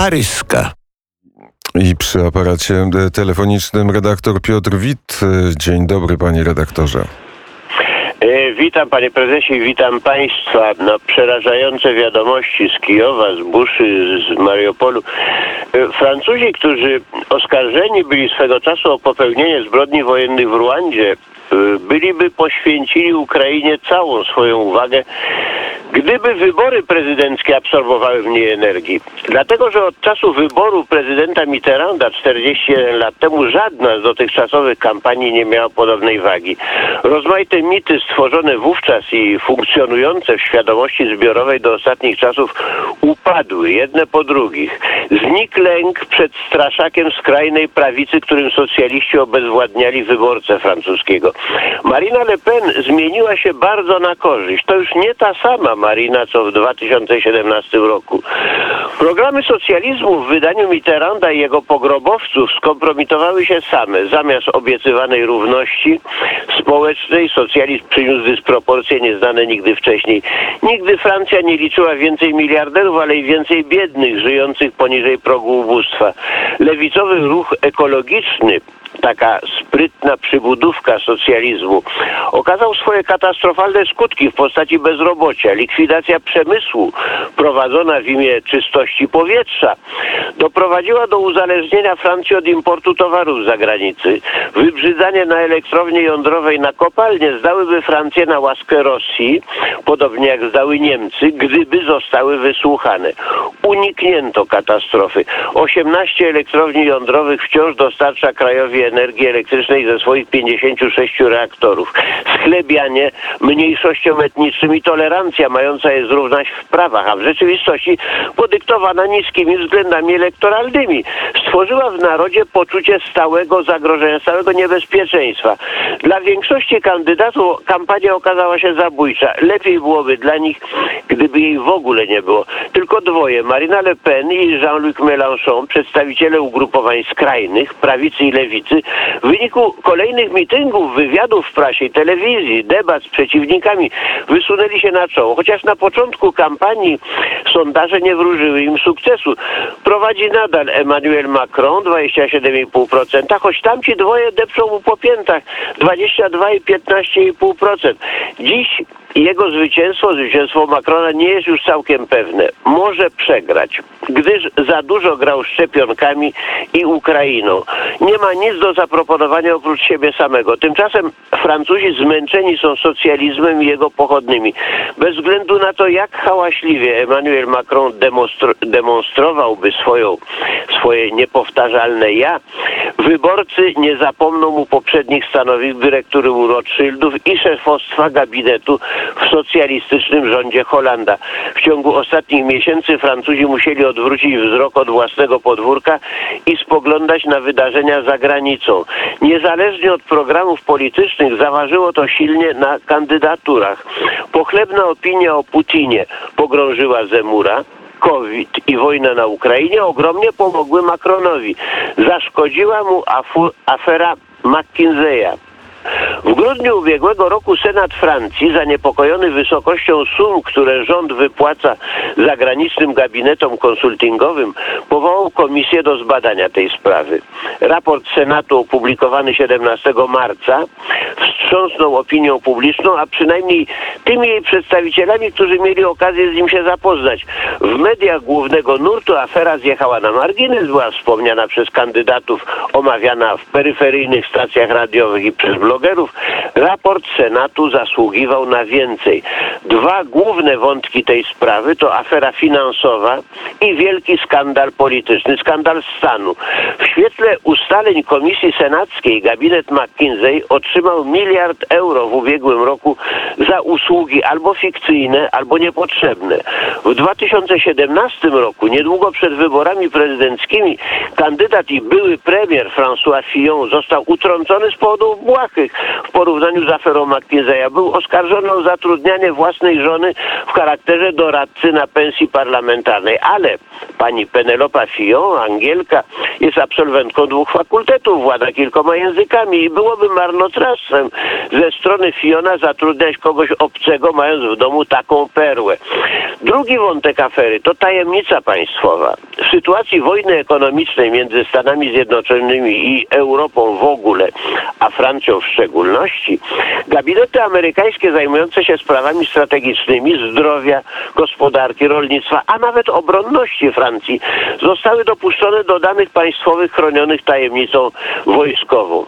paryska. I przy aparacie e, telefonicznym redaktor Piotr Wit. E, dzień dobry, panie redaktorze. E, witam panie prezesie, witam państwa. No, przerażające wiadomości z Kijowa, z Buszy, z Mariupolu. Francuzi, którzy oskarżeni byli swego czasu o popełnienie zbrodni wojennych w Ruandzie, byliby poświęcili Ukrainie całą swoją uwagę, gdyby wybory prezydenckie absorbowały mniej energii. Dlatego, że od czasu wyboru prezydenta Mitterranda 41 lat temu żadna z dotychczasowych kampanii nie miała podobnej wagi. Rozmaite mity stworzone wówczas i funkcjonujące w świadomości zbiorowej do ostatnich czasów upadły jedne po drugich. Znikł lęk przed straszakiem skrajnej prawicy, którym socjaliści obezwładniali wyborcę francuskiego. Marina Le Pen zmieniła się bardzo na korzyść. To już nie ta sama Marina, co w 2017 roku. Programy socjalizmu w wydaniu Mitterranda i jego pogrobowców skompromitowały się same. Zamiast obiecywanej równości społecznej socjalizm przyniósł dysproporcje nieznane nigdy wcześniej. Nigdy Francja nie liczyła więcej miliarderów, ale i więcej biednych żyjących poniżej progu ubóstwa. Lewicowy ruch ekologiczny taka sprytna przybudówka socjalizmu, okazał swoje katastrofalne skutki w postaci bezrobocia, likwidacja przemysłu prowadzona w imię czystości powietrza doprowadziła do uzależnienia Francji od importu towarów z zagranicy. Wybrzydzanie na elektrowni jądrowej na kopalnie zdałyby Francję na łaskę Rosji, podobnie jak zdały Niemcy, gdyby zostały wysłuchane. Uniknięto katastrofy. 18 elektrowni jądrowych wciąż dostarcza krajowi energii elektrycznej ze swoich 56 reaktorów. Schlebianie mniejszościom etnicznym i tolerancja mająca je zrównać w prawach, a w rzeczywistości podyktowana niskimi względami elektoralnymi. Stworzyła w narodzie poczucie stałego zagrożenia, stałego niebezpieczeństwa. Dla większości kandydatów kampania okazała się zabójcza. Lepiej byłoby dla nich, gdyby jej w ogóle nie było. Tylko dwoje, Marina Le Pen i Jean-Luc Mélenchon, przedstawiciele ugrupowań skrajnych, prawicy i lewicy, w wyniku kolejnych mityngów, wywiadów w prasie telewizji, debat z przeciwnikami wysunęli się na czoło. Chociaż na początku kampanii sondaże nie wróżyły im sukcesu. Prowadzi nadal Emmanuel Macron 27,5%, choć tamci dwoje depczą mu po piętach 22 i 15,5%. Dziś jego zwycięstwo, zwycięstwo Macrona nie jest już całkiem pewne. Może przegrać, gdyż za dużo grał szczepionkami i Ukrainą. Nie ma nic do zaproponowania oprócz siebie samego. Tymczasem Francuzi zmęczeni są socjalizmem i jego pochodnymi. Bez względu na to, jak hałaśliwie Emmanuel Macron demonstro demonstrowałby swoją, swoje niepowtarzalne ja, wyborcy nie zapomną mu poprzednich stanowisk dyrektury Rothschildów i szefostwa gabinetu w socjalistycznym rządzie Holanda. W ciągu ostatnich miesięcy Francuzi musieli odwrócić wzrok od własnego podwórka i spoglądać na wydarzenia za granicą. Niezależnie od programów politycznych zaważyło to silnie na kandydaturach. Pochlebna opinia o Putinie pogrążyła Zemura. COVID i wojna na Ukrainie ogromnie pomogły Macronowi. Zaszkodziła mu afera McKinseya. W grudniu ubiegłego roku Senat Francji, zaniepokojony wysokością sum, które rząd wypłaca zagranicznym gabinetom konsultingowym, powołał komisję do zbadania tej sprawy. Raport Senatu opublikowany 17 marca wstrząsnął opinią publiczną, a przynajmniej tymi jej przedstawicielami, którzy mieli okazję z nim się zapoznać. W mediach głównego nurtu afera zjechała na margines, była wspomniana przez kandydatów, omawiana w peryferyjnych stacjach radiowych i przez blogerów. Raport Senatu zasługiwał na więcej. Dwa główne wątki tej sprawy to afera finansowa i wielki skandal polityczny, skandal stanu. W świetle ustaleń Komisji Senackiej gabinet McKinsey otrzymał miliard euro w ubiegłym roku za usługi albo fikcyjne, albo niepotrzebne. W 2017 roku, niedługo przed wyborami prezydenckimi, kandydat i były premier François Fillon został utrącony z powodów błahych. W porównaniu z aferą McKinsey'a. Był oskarżony o zatrudnianie własnej żony w charakterze doradcy na pensji parlamentarnej, ale pani Penelopa Fillon, Angielka, jest absolwentką dwóch fakultetów, włada kilkoma językami i byłoby marnotrawstwem ze strony Fiona zatrudniać kogoś obcego, mając w domu taką perłę. Drugi wątek afery to tajemnica państwowa. W sytuacji wojny ekonomicznej między Stanami Zjednoczonymi i Europą w ogóle, a Francją w szczególności, gabinety amerykańskie zajmujące się sprawami strategicznymi zdrowia, gospodarki, rolnictwa, a nawet obronności Francji zostały dopuszczone do danych państwowych chronionych tajemnicą wojskową.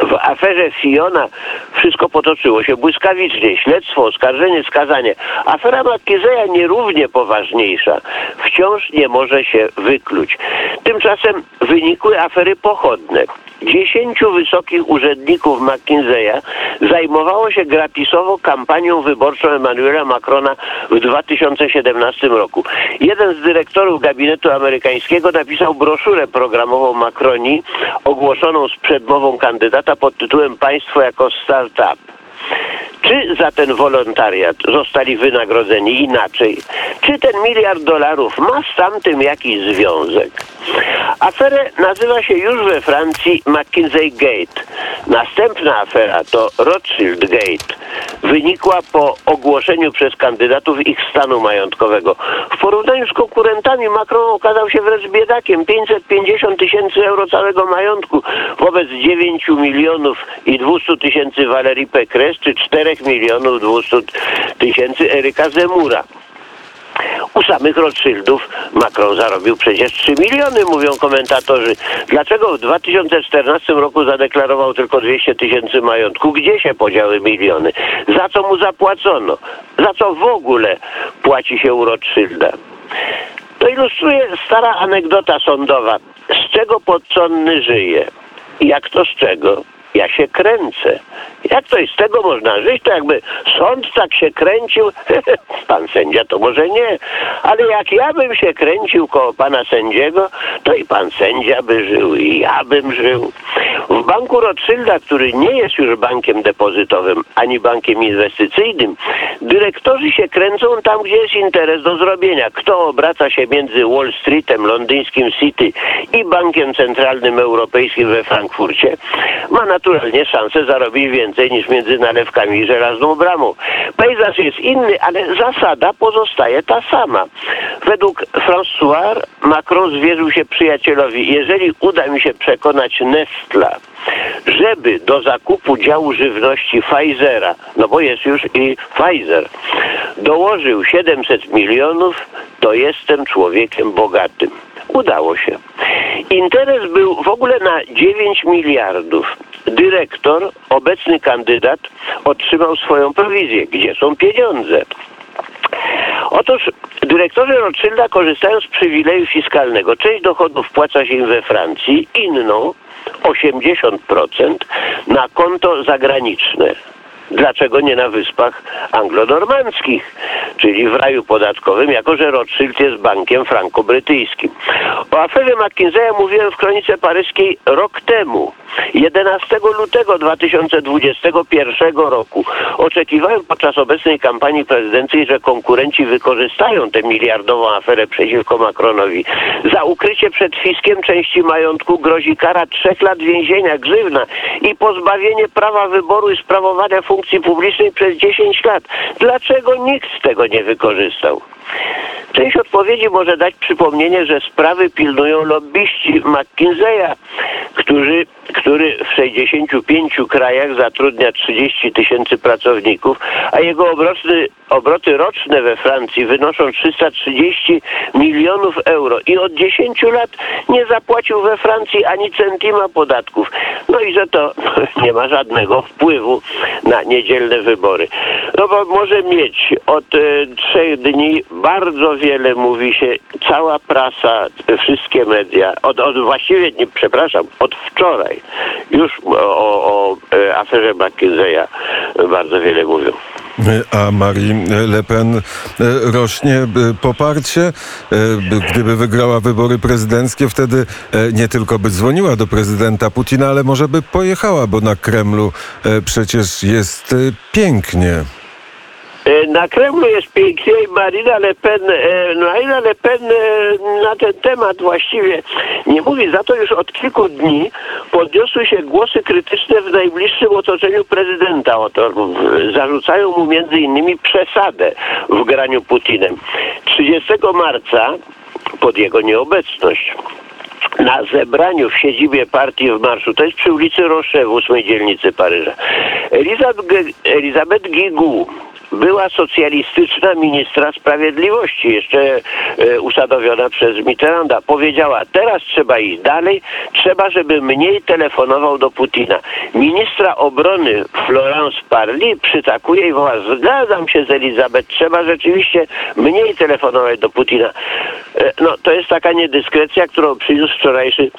W aferze Fiona wszystko potoczyło się błyskawicznie. Śledztwo, oskarżenie, skazanie. Afera Makizeja nierównie poważniejsza. Wciąż nie może się wykluć. Tymczasem wynikły afery pochodne. Dziesięciu wysokich urzędników McKinsey'a zajmowało się gratisową kampanią wyborczą Emmanuela Macrona w 2017 roku. Jeden z dyrektorów gabinetu amerykańskiego napisał broszurę programową Macroni ogłoszoną z przedmową kandydata pod tytułem Państwo jako startup. Czy za ten wolontariat zostali wynagrodzeni inaczej? Czy ten miliard dolarów ma z tamtym jakiś związek? Aferę nazywa się już we Francji McKinsey Gate. Następna afera to Rothschild Gate. Wynikła po ogłoszeniu przez kandydatów ich stanu majątkowego. W porównaniu z konkurentami Macron okazał się wręcz biedakiem. 550 tysięcy euro całego majątku wobec 9 milionów i 200 tysięcy Valerii Pécresse czy 4 milionów 200 tysięcy Eryka Zemura. U samych Rothschildów Macron zarobił przecież 3 miliony, mówią komentatorzy. Dlaczego w 2014 roku zadeklarował tylko 200 tysięcy majątku? Gdzie się podziały miliony? Za co mu zapłacono? Za co w ogóle płaci się u Rothschilda? To ilustruje stara anegdota sądowa. Z czego podsądny żyje? Jak to z czego? Ja się kręcę. Jak i z tego można żyć? To jakby sąd tak się kręcił, pan sędzia to może nie, ale jak ja bym się kręcił koło pana sędziego, to i pan sędzia by żył, i ja bym żył. W banku Rothschilda, który nie jest już bankiem depozytowym, ani bankiem inwestycyjnym, dyrektorzy się kręcą tam, gdzie jest interes do zrobienia. Kto obraca się między Wall Streetem, londyńskim City i Bankiem Centralnym Europejskim we Frankfurcie, ma naturalnie szansę zarobić więcej niż między nalewkami i żelazną bramą. Pejzaż jest inny, ale zasada pozostaje ta sama. Według François Macron zwierzył się przyjacielowi, jeżeli uda mi się przekonać Nestla, żeby do zakupu działu żywności Pfizera, no bo jest już i Pfizer, dołożył 700 milionów, to jestem człowiekiem bogatym. Udało się. Interes był w ogóle na 9 miliardów. Dyrektor, obecny kandydat, otrzymał swoją prowizję. Gdzie są pieniądze? Otóż dyrektorzy Rothschilda korzystają z przywileju fiskalnego. Część dochodów wpłaca się im we Francji, inną 80% na konto zagraniczne. Dlaczego nie na wyspach anglonormandzkich, czyli w raju podatkowym, jako że Rothschild jest bankiem franko-brytyjskim. O aferze McKinsey'a mówiłem w kronice paryskiej rok temu. 11 lutego 2021 roku oczekiwałem podczas obecnej kampanii prezydenckiej, że konkurenci wykorzystają tę miliardową aferę przeciwko Macronowi. Za ukrycie przed fiskiem części majątku grozi kara trzech lat więzienia, grzywna i pozbawienie prawa wyboru i sprawowania funkcji publicznej przez 10 lat. Dlaczego nikt tego nie wykorzystał? Część odpowiedzi może dać przypomnienie, że sprawy pilnują lobbyści McKinsey'a, którzy, który w 65 krajach zatrudnia 30 tysięcy pracowników, a jego obroty, obroty roczne we Francji wynoszą 330 milionów euro i od 10 lat nie zapłacił we Francji ani centima podatków. No i że to nie ma żadnego wpływu na niedzielne wybory. No bo może mieć od e, trzech dni bardzo wiele mówi się, cała prasa, wszystkie media, od, od właściwie, nie, przepraszam, od wczoraj już o, o, o aferze McKinsey'a bardzo wiele mówią. a Marie Le Pen e, rośnie e, poparcie. E, by- Gdyby wygrała wybory prezydenckie, wtedy e, nie tylko by dzwoniła do prezydenta Putina, ale może by pojechała, bo na Kremlu e, przecież jest e, pięknie. E, Na Kremlu jest pięknie i Marina Le Pen, e, Marina Le Pen e, na ten temat właściwie nie mówi. Za to już od kilku dni podniosły się głosy krytyczne w najbliższym otoczeniu prezydenta. Oto zarzucają mu między innymi przesadę w graniu Putinem. 30 marca pod jego nieobecność na zebraniu w siedzibie partii w marszu, to jest przy ulicy Roche w ósmej dzielnicy Paryża. Elizabeth, Guigou, była socjalistyczna ministra sprawiedliwości, jeszcze e, usadowiona przez Mitterranda, powiedziała, teraz trzeba iść dalej, trzeba, żeby mniej telefonował do Putina. Ministra obrony Florence Parly przytakuje i woła, zgadzam się z Elizabeth, trzeba rzeczywiście mniej telefonować do Putina. E, No, to jest taka niedyskrecja, którą przyniósł wczorajszy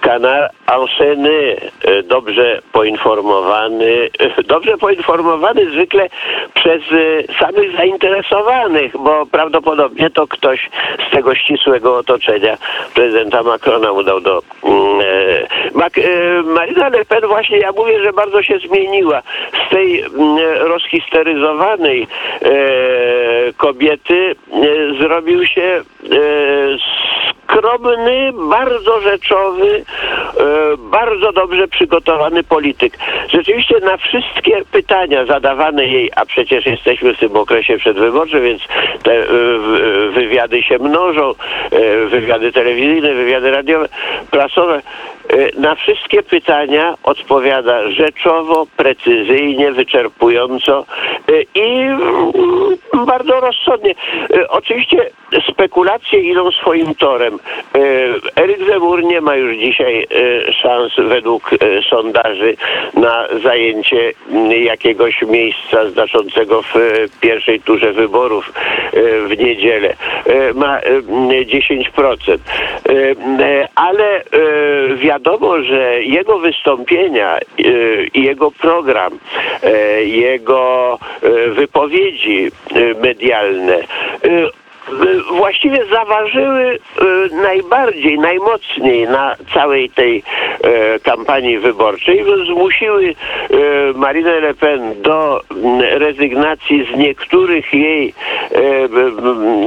kanał Anseny, e, dobrze poinformowany, e, dobrze poinformowany zwykle przez samych zainteresowanych, bo prawdopodobnie to ktoś z tego ścisłego otoczenia prezydenta Macrona udał do mm, e, Mac, e, Marina Le Pen właśnie, ja mówię, że bardzo się zmieniła. Z tej mm, rozhisteryzowanej e, kobiety zrobił się skromny, bardzo rzeczowy, e, bardzo dobrze przygotowany polityk. Rzeczywiście na wszystkie pytania zadawane jej, a przecież jesteśmy w tym okresie przedwyborczym, więc te e, w- wywiady się mnożą, e, wywiady telewizyjne, wywiady radiowe, prasowe. E, Na wszystkie pytania odpowiada rzeczowo, precyzyjnie, wyczerpująco e, i mm, bardzo rozsądnie. E, Oczywiście spekulacje idą swoim torem. Eryk Zemur nie ma już dzisiaj szans według sondaży na zajęcie m, jakiegoś miejsca znaczącego w pierwszej turze wyborów w niedzielę. Ma e, m, 10%. E, m, e, Ale e, wiadomo, że jego wystąpienia i jego program, e, jego e, wypowiedzi medialne y, właściwie zaważyły y, najbardziej, najmocniej na całej tej e, kampanii wyborczej. Zmusiły y, Marinę Le Pen do mm, rezygnacji z niektórych jej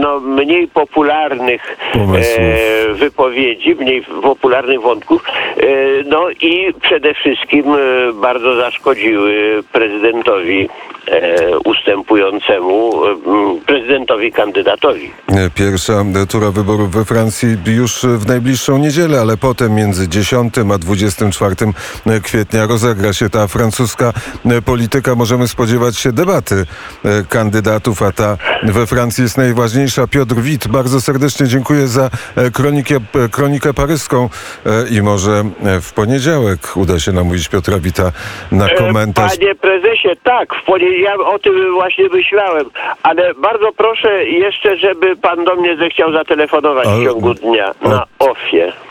no, mniej popularnych e, wypowiedzi, mniej popularnych wątków. E, no i przede wszystkim e, bardzo zaszkodziły prezydentowi ustępującemu, prezydentowi kandydatowi. E, Pierwsza e, tura wyborów we Francji już e, w najbliższą niedzielę, ale potem między 10 a 24 kwietnia rozegra się ta francuska polityka. Możemy spodziewać się debaty kandydatów, a ta we Francji jest najważniejsza. Piotr Wit, bardzo serdecznie dziękuję za kronikę, kronikę paryską i może w poniedziałek uda się namówić Piotra Wita na komentarz. Panie prezesie, tak, w ponie- ja o tym właśnie myślałem, ale bardzo proszę jeszcze, żeby pan do mnie zechciał zatelefonować w ciągu dnia na ofie.